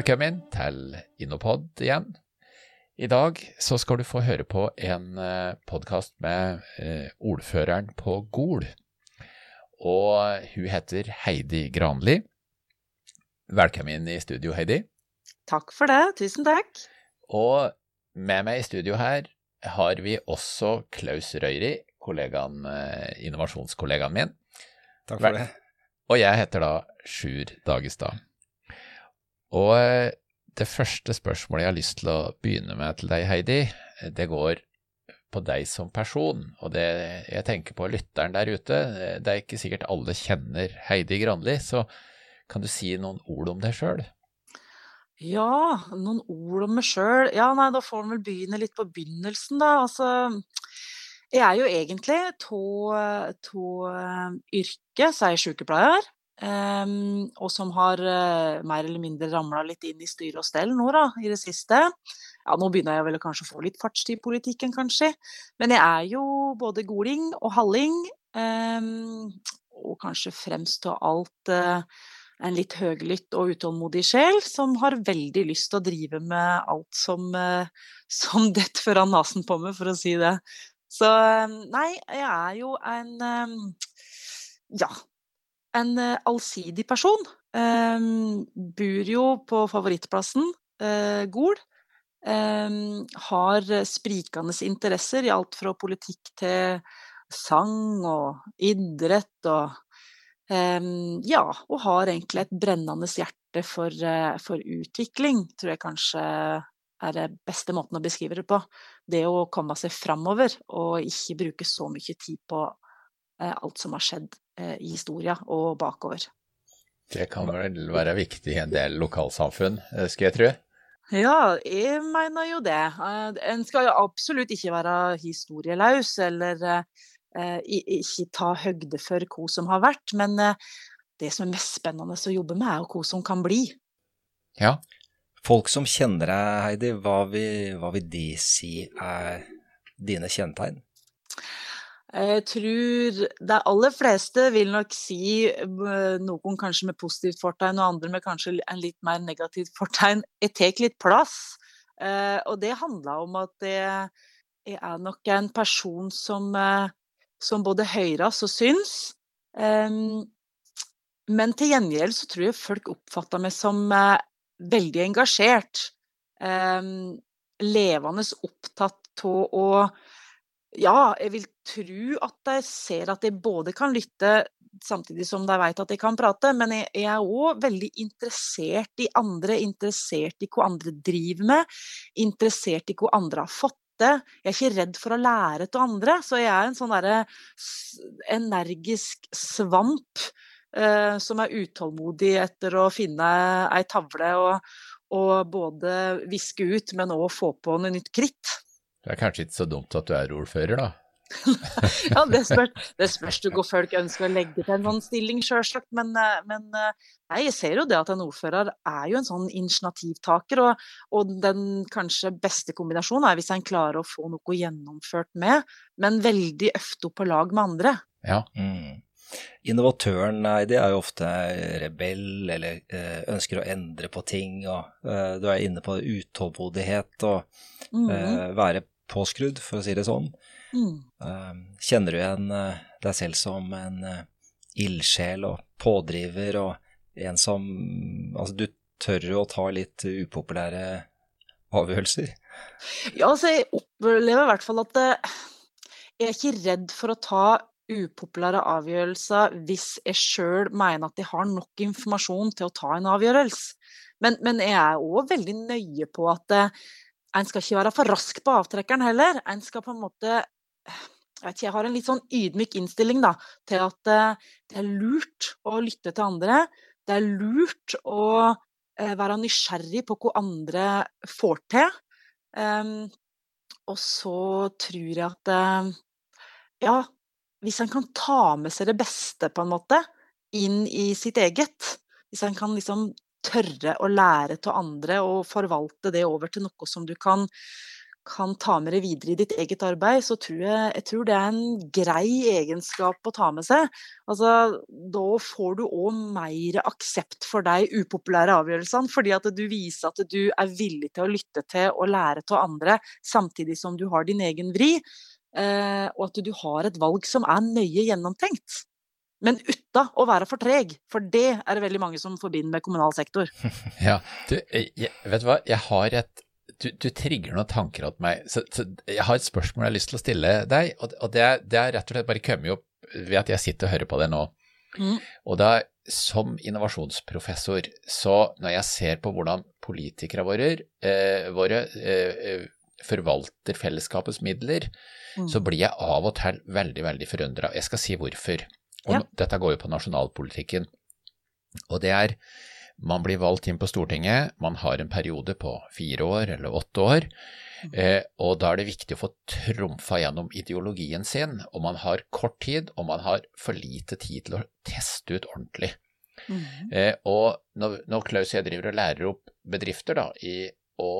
Velkommen til Innopod igjen. I dag så skal du få høre på en podkast med eh, ordføreren på Gol. Og hun heter Heidi Granli. Velkommen i studio, Heidi. Takk for det. Tusen takk. Og med meg i studio her har vi også Klaus Røyri, kollegaen, eh, innovasjonskollegaen min. Takk for det. Og jeg heter da Sjur Dagestad. Og eh, det første spørsmålet jeg har lyst til å begynne med til deg, Heidi, det går på deg som person. Og det jeg tenker på lytteren der ute, det er ikke sikkert alle kjenner Heidi Granli, så kan du si noen ord om deg sjøl? Ja, noen ord om meg sjøl. Ja, nei, da får en vel begynne litt på begynnelsen, da. Altså, jeg er jo egentlig av yrke, så er jeg sykepleier. Um, og som har uh, mer eller mindre ramla litt inn i styre og stell nå, da, i det siste. Ja, nå begynner jeg vel kanskje å få litt fartstid i politikken, kanskje. Men jeg er jo både goling og halling. Um, og kanskje fremst av alt uh, en litt høglytt og utålmodig sjel som har veldig lyst til å drive med alt som, uh, som detter foran nesen på meg, for å si det. Så nei, jeg er jo en ja, en uh, allsidig person. Um, bor jo på favorittplassen, uh, Gol. Um, har sprikende interesser i alt fra politikk til sang og idrett og um, Ja, og har egentlig et brennende hjerte for, uh, for utvikling, tror jeg kanskje er det beste måten å beskrive det på. Det å komme seg framover og ikke bruke så mye tid på alt som har skjedd Eh, i historia og bakover. Det kan vel være viktig i en del lokalsamfunn, eh, skal jeg tro? Ja, jeg mener jo det. Eh, en skal jo absolutt ikke være historieløs eller ikke ta høgde for hva som har vært, men det som er mest spennende å jobbe med, er hva som kan bli. Ja. Folk som kjenner deg, Heidi, hva vil, hva vil de si er dine kjennetegn? Jeg tror de aller fleste vil nok si, noen kanskje med positivt fortegn og andre med kanskje en litt mer negativt fortegn, jeg tar litt plass. Eh, og det handler om at jeg er nok en person som, eh, som både høres og syns. Men til gjengjeld så tror jeg folk oppfatter meg som eh, veldig engasjert. Levende opptatt av å ja, jeg vil tro at de ser at de både kan lytte samtidig som de vet at de kan prate, men jeg, er òg veldig interessert i andre, interessert i hva andre driver med, interessert i hva andre har fått til. Jeg er ikke redd for å lære til andre, så jeg er en sånn derre energisk svamp eh, som er utålmodig etter å finne ei tavle og, og både viske ut, men òg få på noe nytt kritt. Det er kanskje ikke så dumt at du er ordfører, da? ja, det spørs, det spørs du hvor folk ønsker å legge til en sånn stilling, sjølsagt. Men, eh, men, eh, nei, jeg ser jo det at en ordfører er jo en sånn initiativtaker. Og, og, den kanskje beste kombinasjonen er hvis en klarer å få noe gjennomført med, men veldig ofte på lag med andre. Ja. Mm. Innovatøren Heidi, er jo ofte rebell eller eh, ønsker å endre på ting. og Du er inne på utålmodighet og mm. være påskrudd, for å si det sånn. Mm. Ehm, kjenner du igjen eh, deg selv som en eh, ildsjel og pådriver og en som Altså, du tør å ta litt upopulære avgjørelser? Ja, altså, jeg opplever i hvert fall at eh, jeg er ikke redd for å ta upopulære avgjørelser hvis jeg sjøl mener at jeg har nok informasjon til å ta en avgjørelse. Men, men jeg er òg veldig nøye på at en skal ikke være for rask på avtrekkeren heller. En skal på en måte jeg, ikke, jeg har en litt sånn ydmyk innstilling da, til at uh, det er lurt å lytte til andre. Det er lurt å uh, være nysgjerrig på hva andre får til. Um, og så tror jeg at uh, ja, hvis en kan ta med seg det beste på en måte inn i sitt eget, hvis en kan liksom tørre å lære av andre og forvalte det over til noe som du kan kan ta med deg videre i ditt eget arbeid, så tror jeg, jeg tror det er en grei egenskap å ta med seg. Altså, da får du òg mer aksept for de upopulære avgjørelsene, fordi at du viser at du er villig til å lytte til og lære av andre, samtidig som du har din egen vri, eh, og at du har et valg som er nøye gjennomtenkt. Men uten å være for treg, for det er det veldig mange som forbinder med kommunal sektor. Ja, du, jeg, vet du hva, jeg har et du, du, trigger noen tanker hos meg. Så, så, jeg har et spørsmål jeg har lyst til å stille deg, og, og det, det, er, rett og slett bare kommet opp ved at jeg sitter og hører på det nå. Mm. Og da, som innovasjonsprofessor, så når jeg ser på hvordan politikere våre, eh, våre eh, forvalter fellesskapets midler, mm. så blir jeg av og til veldig, veldig forundra. Jeg skal si hvorfor. Og ja. dette går jo på nasjonalpolitikken. Og det er man blir valgt inn på Stortinget, man har en periode på fire år eller åtte år, mm. eh, og da er det viktig å få trumfa gjennom ideologien sin, og man har kort tid, og man har for lite tid til å teste ut ordentlig. Mm. Eh, og når, når Klaus og jeg driver og lærer opp bedrifter da, i å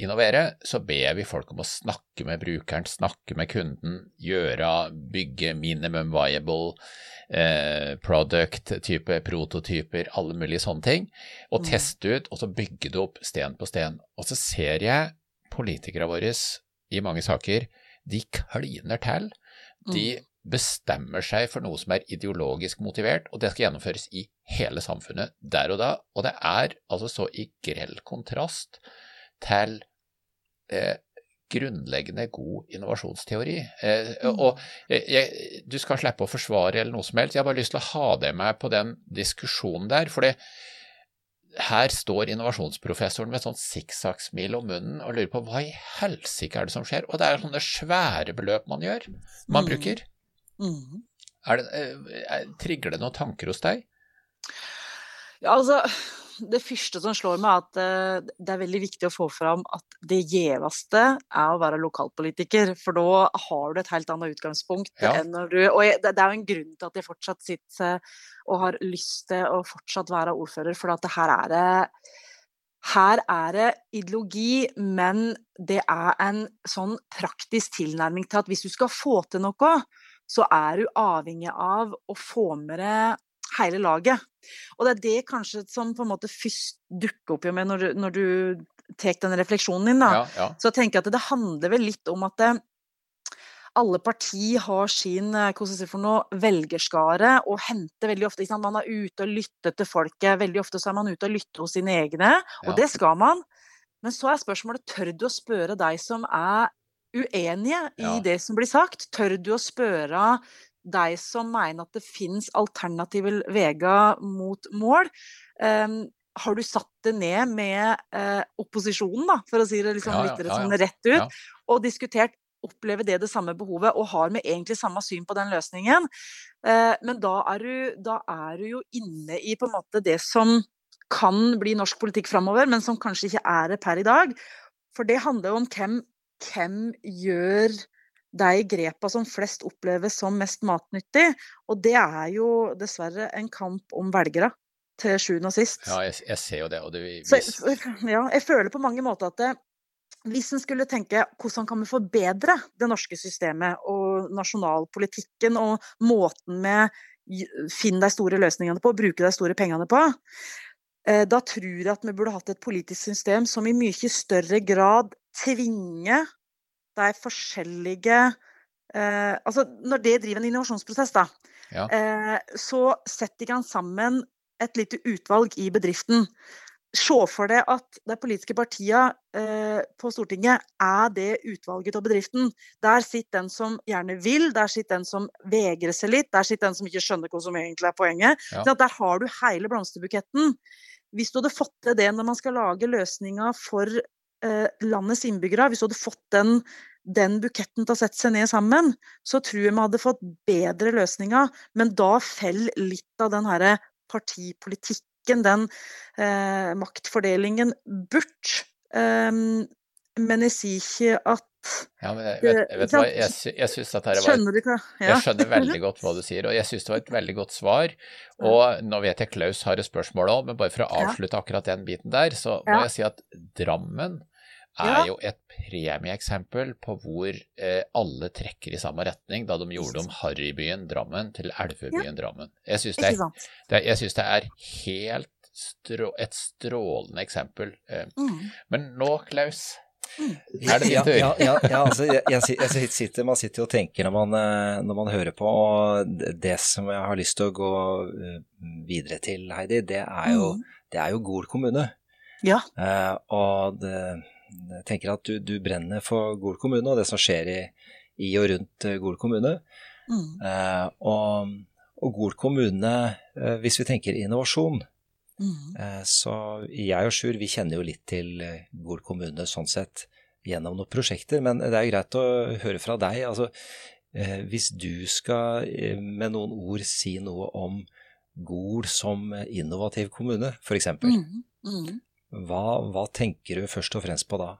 innovere, så ber vi folk om å snakke med brukeren, snakke med kunden, gjøre, bygge minimum viable eh, product, type prototyper, alle mulige sånne ting, og mm. teste ut, og så bygge det opp sten på sten. Og så ser jeg politikere våre i mange saker, de kliner til. De mm. bestemmer seg for noe som er ideologisk motivert, og det skal gjennomføres i hele samfunnet der og da. Og det er altså så i grell kontrast til eh, grunnleggende god innovasjonsteori. Eh, mm. og jeg, Du skal slippe å forsvare eller noe som helst. Jeg har bare lyst til å ha det med på den diskusjonen der. for det her står innovasjonsprofessoren med sånn sikksakksmil om munnen og lurer på hva i helsike er det som skjer? Og det er sånne svære beløp man gjør, man mm. bruker. Mm. Det, er, trigger det noen tanker hos deg? Ja, altså det første som slår meg, er at eh, det er veldig viktig å få fram at det gjeveste er å være lokalpolitiker. For da har du et helt annet utgangspunkt ja. enn når du Og det er jo en grunn til at jeg fortsatt sitter og har lyst til å fortsatt være ordfører, for at her er det her er det ideologi, men det er en sånn praktisk tilnærming til at hvis du skal få til noe, så er du avhengig av å få med deg hele laget. Og det er det kanskje som på en måte først dukker opp med når du, når du tar den refleksjonen din. da. Ja, ja. Så jeg tenker at det handler vel litt om at det, alle partier har sin eh, noe, velgerskare og henter veldig ofte? Man er ute og lytter til folket. Veldig ofte så er man ute og lytter hos sine egne, og ja. det skal man. Men så er spørsmålet tør du å spørre deg som er uenige i det som blir sagt? Tør du å spørre de som mener at det finnes alternative veier mot mål. Um, har du satt det ned med uh, opposisjonen, da, for å si det liksom ja, litt ja, sånn rett ut, og diskutert opplever det det samme behovet, og har vi egentlig samme syn på den løsningen? Uh, men da er, du, da er, du, jo inne i på en måte det som kan bli norsk politikk framover, men som kanskje ikke er det per i dag. For det handler jo om hvem, hvem gjør de grepa som flest oppleves som mest matnyttig. Og det er jo dessverre en kamp om velgere, til sjuende og sist. Ja, jeg, jeg, ser jo det. Og det vi, Så, ja, jeg føler på mange måter at det, hvis en skulle tenke hvordan kan vi forbedre det norske systemet og nasjonalpolitikken og måten vi finner de store løsningene på, bruker de store pengene på, eh, da tror jeg at vi burde hatt et politisk system som i mye større grad tvinger de forskjellige eh, Altså når det driver en innovasjonsprosess, da, ja. eh, så setter han sammen et lite utvalg i bedriften. Se for deg at de politiske partiene eh, på Stortinget er det utvalget av bedriften. Der sitter den som gjerne vil, der sitter den som vegrer seg litt, der sitter den som ikke skjønner hva som egentlig er poenget. Ja. Så der har du hele blomsterbuketten. Hvis du hadde fått til det når man skal lage løsninger for landets innbyggere, hvis du hadde fått den, den, buketten til å sette seg ned sammen, så tror jeg vi hadde fått bedre løsninger. Men da faller litt av den herre partipolitikken, den eh, maktfordelingen, bort. Um, men jeg sier ikke at ja, men jeg, vet, vet hva, jeg, jeg synes at her var et, Jeg skjønner veldig godt hva du sier, og jeg synes det var et veldig godt svar. Og nå vet jeg Klaus har et spørsmål òg, men bare for å avslutte akkurat den biten der, så må jeg si at Drammen er Ja. jo et premieeksempel på hvor eh, alle trekker i samme retning, da de gjorde om Harrybyen Drammen til Elvebyen Drammen. Jeg syns det, det, synes det er helt strå, et strålende eksempel. Eh, Mm. Men nå, Klaus, Mm. er det din ja, tur. ja, ja, ja, altså, jeg, jeg, jeg sitter, man sitter jo og tenker når man, eh, når man hører på, og det- som jeg har lyst til å gå eh, videre til, Heidi, det er jo, Mm. det er jo Gol kommune. Ja. Eh, og det, jeg tenker at du, du brenner for Gol kommune og det som skjer i, i og rundt eh, Gol kommune. Mm. Eh, og, og Gol kommune, eh, hvis vi tenker innovasjon, Mm. Eh, Så jeg og Sjur vi kjenner jo litt til Gol kommune sånn sett gjennom noen prosjekter, men det er jo greit å høre fra deg. Altså, hvis du skal med noen ord si noe om Gol som innovativ kommune, f.eks., Mm. Mm. Hva, hva tenker du først og fremst på da?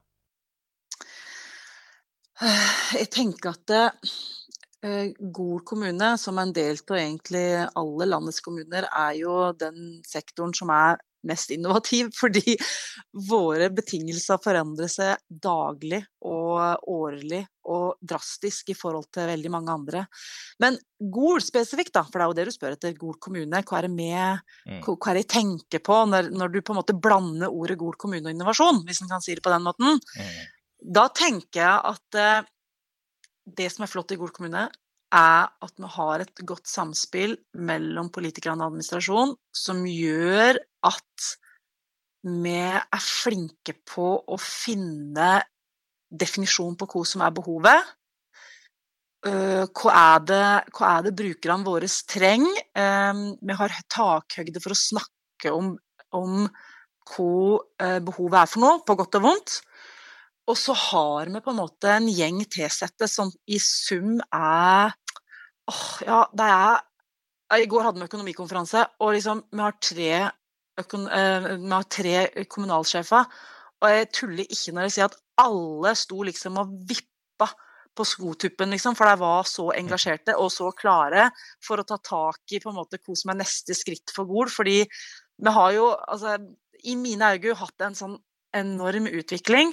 Jeg tenker at eh, Gol kommune, som er en del av egentlig alle landets kommuner, er jo den sektoren som er mest innovativ, fordi våre betingelser forandrer seg daglig og årlig og drastisk i forhold til veldig mange andre. Men Gol spesifikt, da, for det er jo det du spør etter, Gol kommune, hva er det med Mm. hva er det jeg tenker på når, når du på en måte blander ordet Gol kommune og innovasjon, hvis en kan si det på den måten? Da tenker jeg at eh, det som er flott i Gol kommune, er at vi har et godt samspill mellom politikerne og administrasjon som gjør at vi er flinke på å finne definisjon på hva som er behovet. Eh, hva er det, hva er det brukerne våre trenger? Eh, vi har takhøyde for å snakke om, om hva eh, behovet er for noe, på godt og vondt. Og så har vi på en måte en gjeng tilsatte som i sum er åh, Ja, det er I går hadde vi økonomikonferanse, og liksom vi har tre, eh, tre kommunalsjefer. Og jeg tuller ikke når jeg sier at alle sto liksom og vippa på skotuppen, liksom, for de var så engasjerte og så klare for å ta tak i på en måte hva som er neste skritt for Gol. Fordi vi har jo, altså, i mine øyne, hatt en sånn enorm utvikling.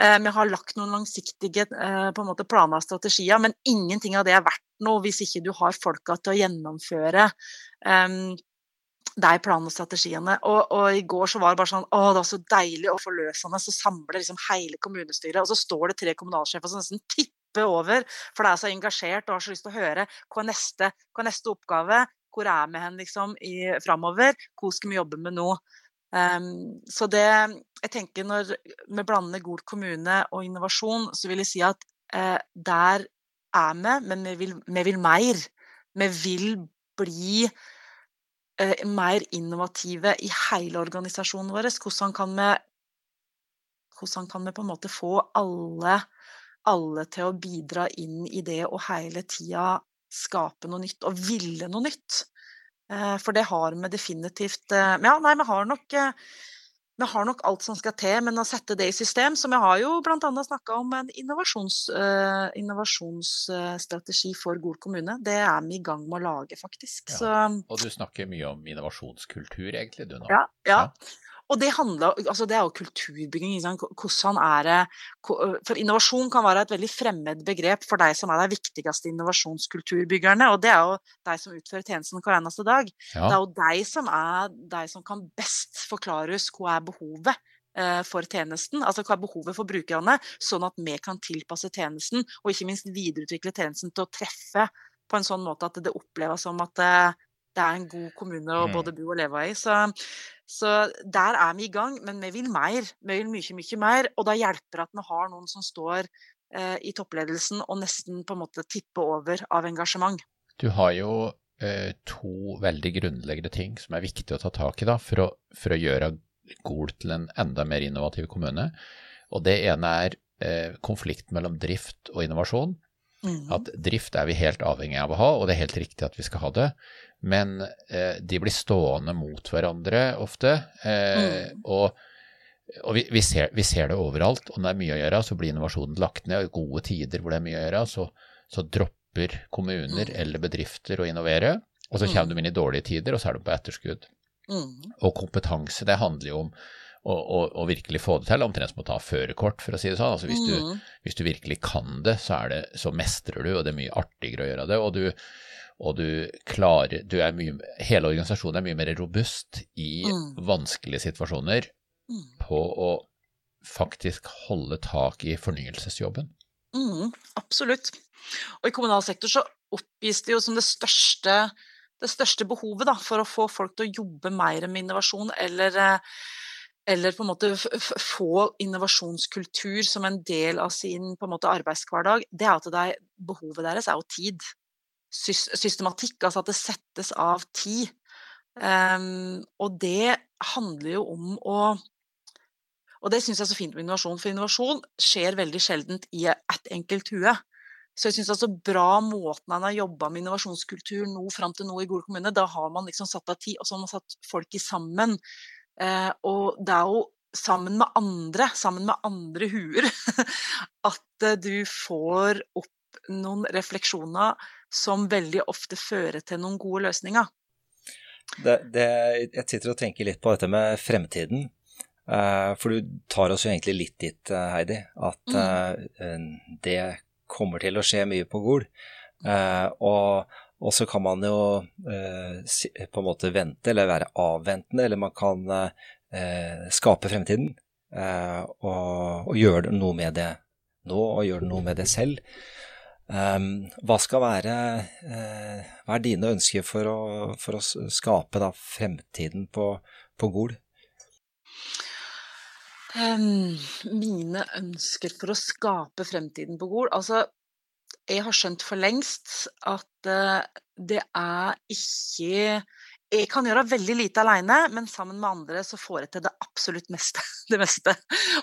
Eh, vi har lagt noen langsiktige eh, på en måte planer og strategier, men ingenting av det er verdt noe hvis ikke du har folka til å gjennomføre eh, er planene og strategiene. Og, og, i går så var det bare sånn Å, det var så deilig og forløsende. Så samler liksom hele kommunestyret, og så står det tre kommunalsjefer som nesten tipper over, for det er så engasjert og har så lyst til å høre hva er neste, hva er neste oppgave, hvor er vi hen liksom i, framover, hvor skal vi jobbe med nå? Um, så det Jeg tenker når vi blander Gol kommune og innovasjon, så vil jeg si at uh, der er vi, men vi vil, vi vil mer. Vi vil bli mer innovative i hele organisasjonen vår. Hvordan kan vi, hvordan kan vi på en måte få alle, alle til å bidra inn i det og hele tida skape noe nytt og ville noe nytt? Eh, For det har vi definitivt eh, Ja, nei, vi har nok eh, vi har nok alt som skal til, men å sette det i system som jeg har jo bl.a. snakka om en innovasjons, uh, innovasjonsstrategi for Gol kommune. Det er vi i gang med å lage, faktisk. Ja. Så Og du snakker mye om innovasjonskultur, egentlig, du nå. ja, ja. Ja. Og det, handler, altså det er jo kulturbygging. Hvordan er det For innovasjon kan være et veldig fremmed begrep for de som er de viktigste innovasjonskulturbyggerne. Og det er jo de som utfører tjenesten hver eneste dag. Det er jo de som er de som kan best forklare oss hva er behovet eh, for tjenesten. Altså hva er behovet for brukerne, sånn at vi kan tilpasse tjenesten, og ikke minst videreutvikle tjenesten til å treffe på en sånn måte at det oppleves som at det, det er en god kommune å Mm. både bo og leve i. Så, så der er vi i gang, men vi vil mer. Vi vil mye, mye mer. Og da hjelper det at vi har noen som står eh, i toppledelsen og nesten på en måte tipper over av engasjement. Du har jo eh, to veldig grunnleggende ting som er viktig å ta tak i da, for å, for å gjøre Gol til en enda mer innovativ kommune. Og det ene er eh, konflikt mellom drift og innovasjon. Mhm. At drift er vi helt avhengig av å ha, og det er helt riktig at vi skal ha det. Men eh, de blir stående mot hverandre ofte. Eh, Mm. Og, og vi, vi, ser, vi ser det overalt. Og når det er mye å gjøre, så blir innovasjonen lagt ned. Og i gode tider hvor det er mye å gjøre, så, så dropper kommuner Mm. eller bedrifter å innovere. Og så Mm. kommer de inn i dårlige tider, og så er de på etterskudd. Mhm. Og kompetanse, det handler jo om, og, og, og, virkelig få det til, omtrent som å ta førerkort, for å si det sånn. Altså hvis, mm. du, hvis, du, virkelig kan det, så, det, så mestrer du, og det er mye artigere å gjøre det. og du og du klarer du er mye, Hele organisasjonen er mye mer robust i mm. vanskelige situasjoner mm. på å faktisk holde tak i fornyelsesjobben. Mm, absolutt. Og i kommunal sektor så oppgis det jo som det største, det største behovet da, for å få folk til å jobbe mer med innovasjon, eller, eh, eller på en måte få innovasjonskultur som en del av sin på en måte arbeidshverdag, det er at det er, behovet deres er jo tid systematikk, altså at det settes av tid. Um, og det handler jo om å Og det syns jeg er så fint med innovasjon, for innovasjon skjer veldig sjeldent i et enkelt hue. Så jeg syns altså bra måten han har jobba med innovasjonskultur nå fram til nå i Gol kommune, da har man liksom satt av tid, og så har man satt folk i sammen. Uh, og det er jo sammen med andre, sammen med andre huer, at uh, du får opp noen refleksjoner som veldig ofte fører til noen gode løsninger. Det, det, jeg sitter og tenker litt på dette med fremtiden. Uh, for du tar oss jo egentlig litt dit, eh, Heidi, at uh, det kommer til å skje mye på Gol. Og, og, så kan man jo eh, på en måte vente, eller være avventende, eller man kan skape fremtiden. og, og gjøre noe med det nå, og gjøre noe med det selv. Um, hva skal være eh, Hva er dine ønsker for å, for å skape da, fremtiden på, på Gol? Um, mine ønsker for å skape fremtiden på Gol Altså, jeg har skjønt for lengst at uh, det er ikke jeg kan gjøre veldig lite alene, men sammen med andre så får jeg til det absolutt meste. Det meste.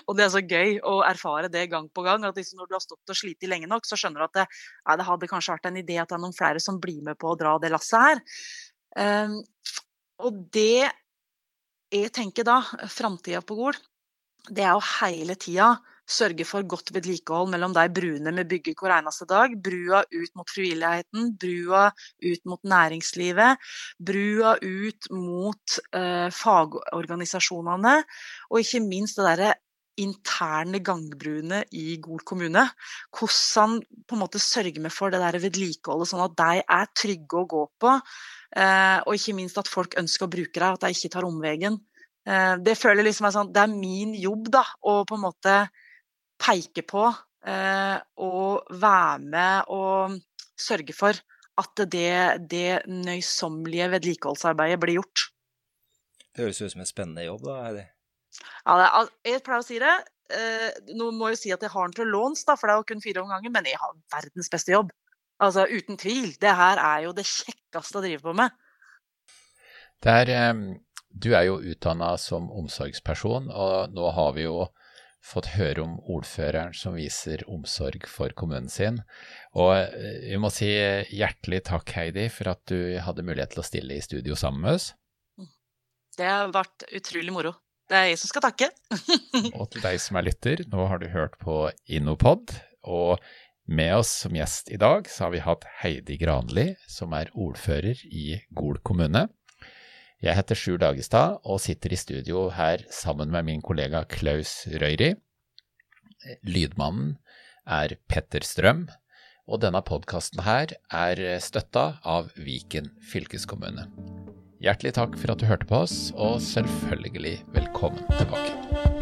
Og det er så gøy å erfare det gang på gang. at liksom Når du har stått og slitt lenge nok, så skjønner du at det, ja, det, hadde kanskje vært en idé at det er noen flere som blir med på å dra det lasset her. Um, og det jeg tenker da, framtida på Gol, det er jo hele tida sørge for godt vedlikehold mellom de bruene vi bygger hver eneste dag. Brua ut mot frivilligheten, brua ut mot næringslivet, brua ut mot eh, fagorganisasjonene, og ikke minst det derre interne gangbruene i Gol kommune. Hvordan på en måte sørger vi for det der vedlikeholdet, sånn at de er trygge å gå på. Eh, og ikke minst at folk ønsker å bruke det, at de ikke tar omveien. Eh, det føler liksom er sånn, det er min jobb da, å på en måte peke på eh, og være med og sørge for at det, det nøysommelige vedlikeholdsarbeidet blir gjort. Det høres ut som en spennende jobb, da, Heidi? Ja, jeg pleier å si det. Eh, nå må jeg si at jeg har den til låns, da, for det er jo kun fire omganger, men jeg har verdens beste jobb. Altså, uten tvil. Det her er jo det kjekkeste å drive på med. Det er, eh, du er jo utdanna som omsorgsperson, og nå har vi jo fått høre om ordføreren som viser omsorg for kommunen sin. Og eh, vi må si hjertelig takk, Heidi, for at du hadde mulighet til å stille i studio sammen med oss. Det har vært utrolig moro. Det er jeg som skal takke. og til deg som er lytter, nå har du hørt på Innopod. Og med oss som gjest i dag så har vi hatt Heidi Granli, som er ordfører i Gol kommune. Jeg heter Sjur Dagestad og sitter i studio her sammen med min kollega Klaus Røyri. Lydmannen er Petter Strøm, og denne podkasten her er støtta av Viken fylkeskommune. Hjertelig takk for at du hørte på oss, og selvfølgelig velkommen tilbake.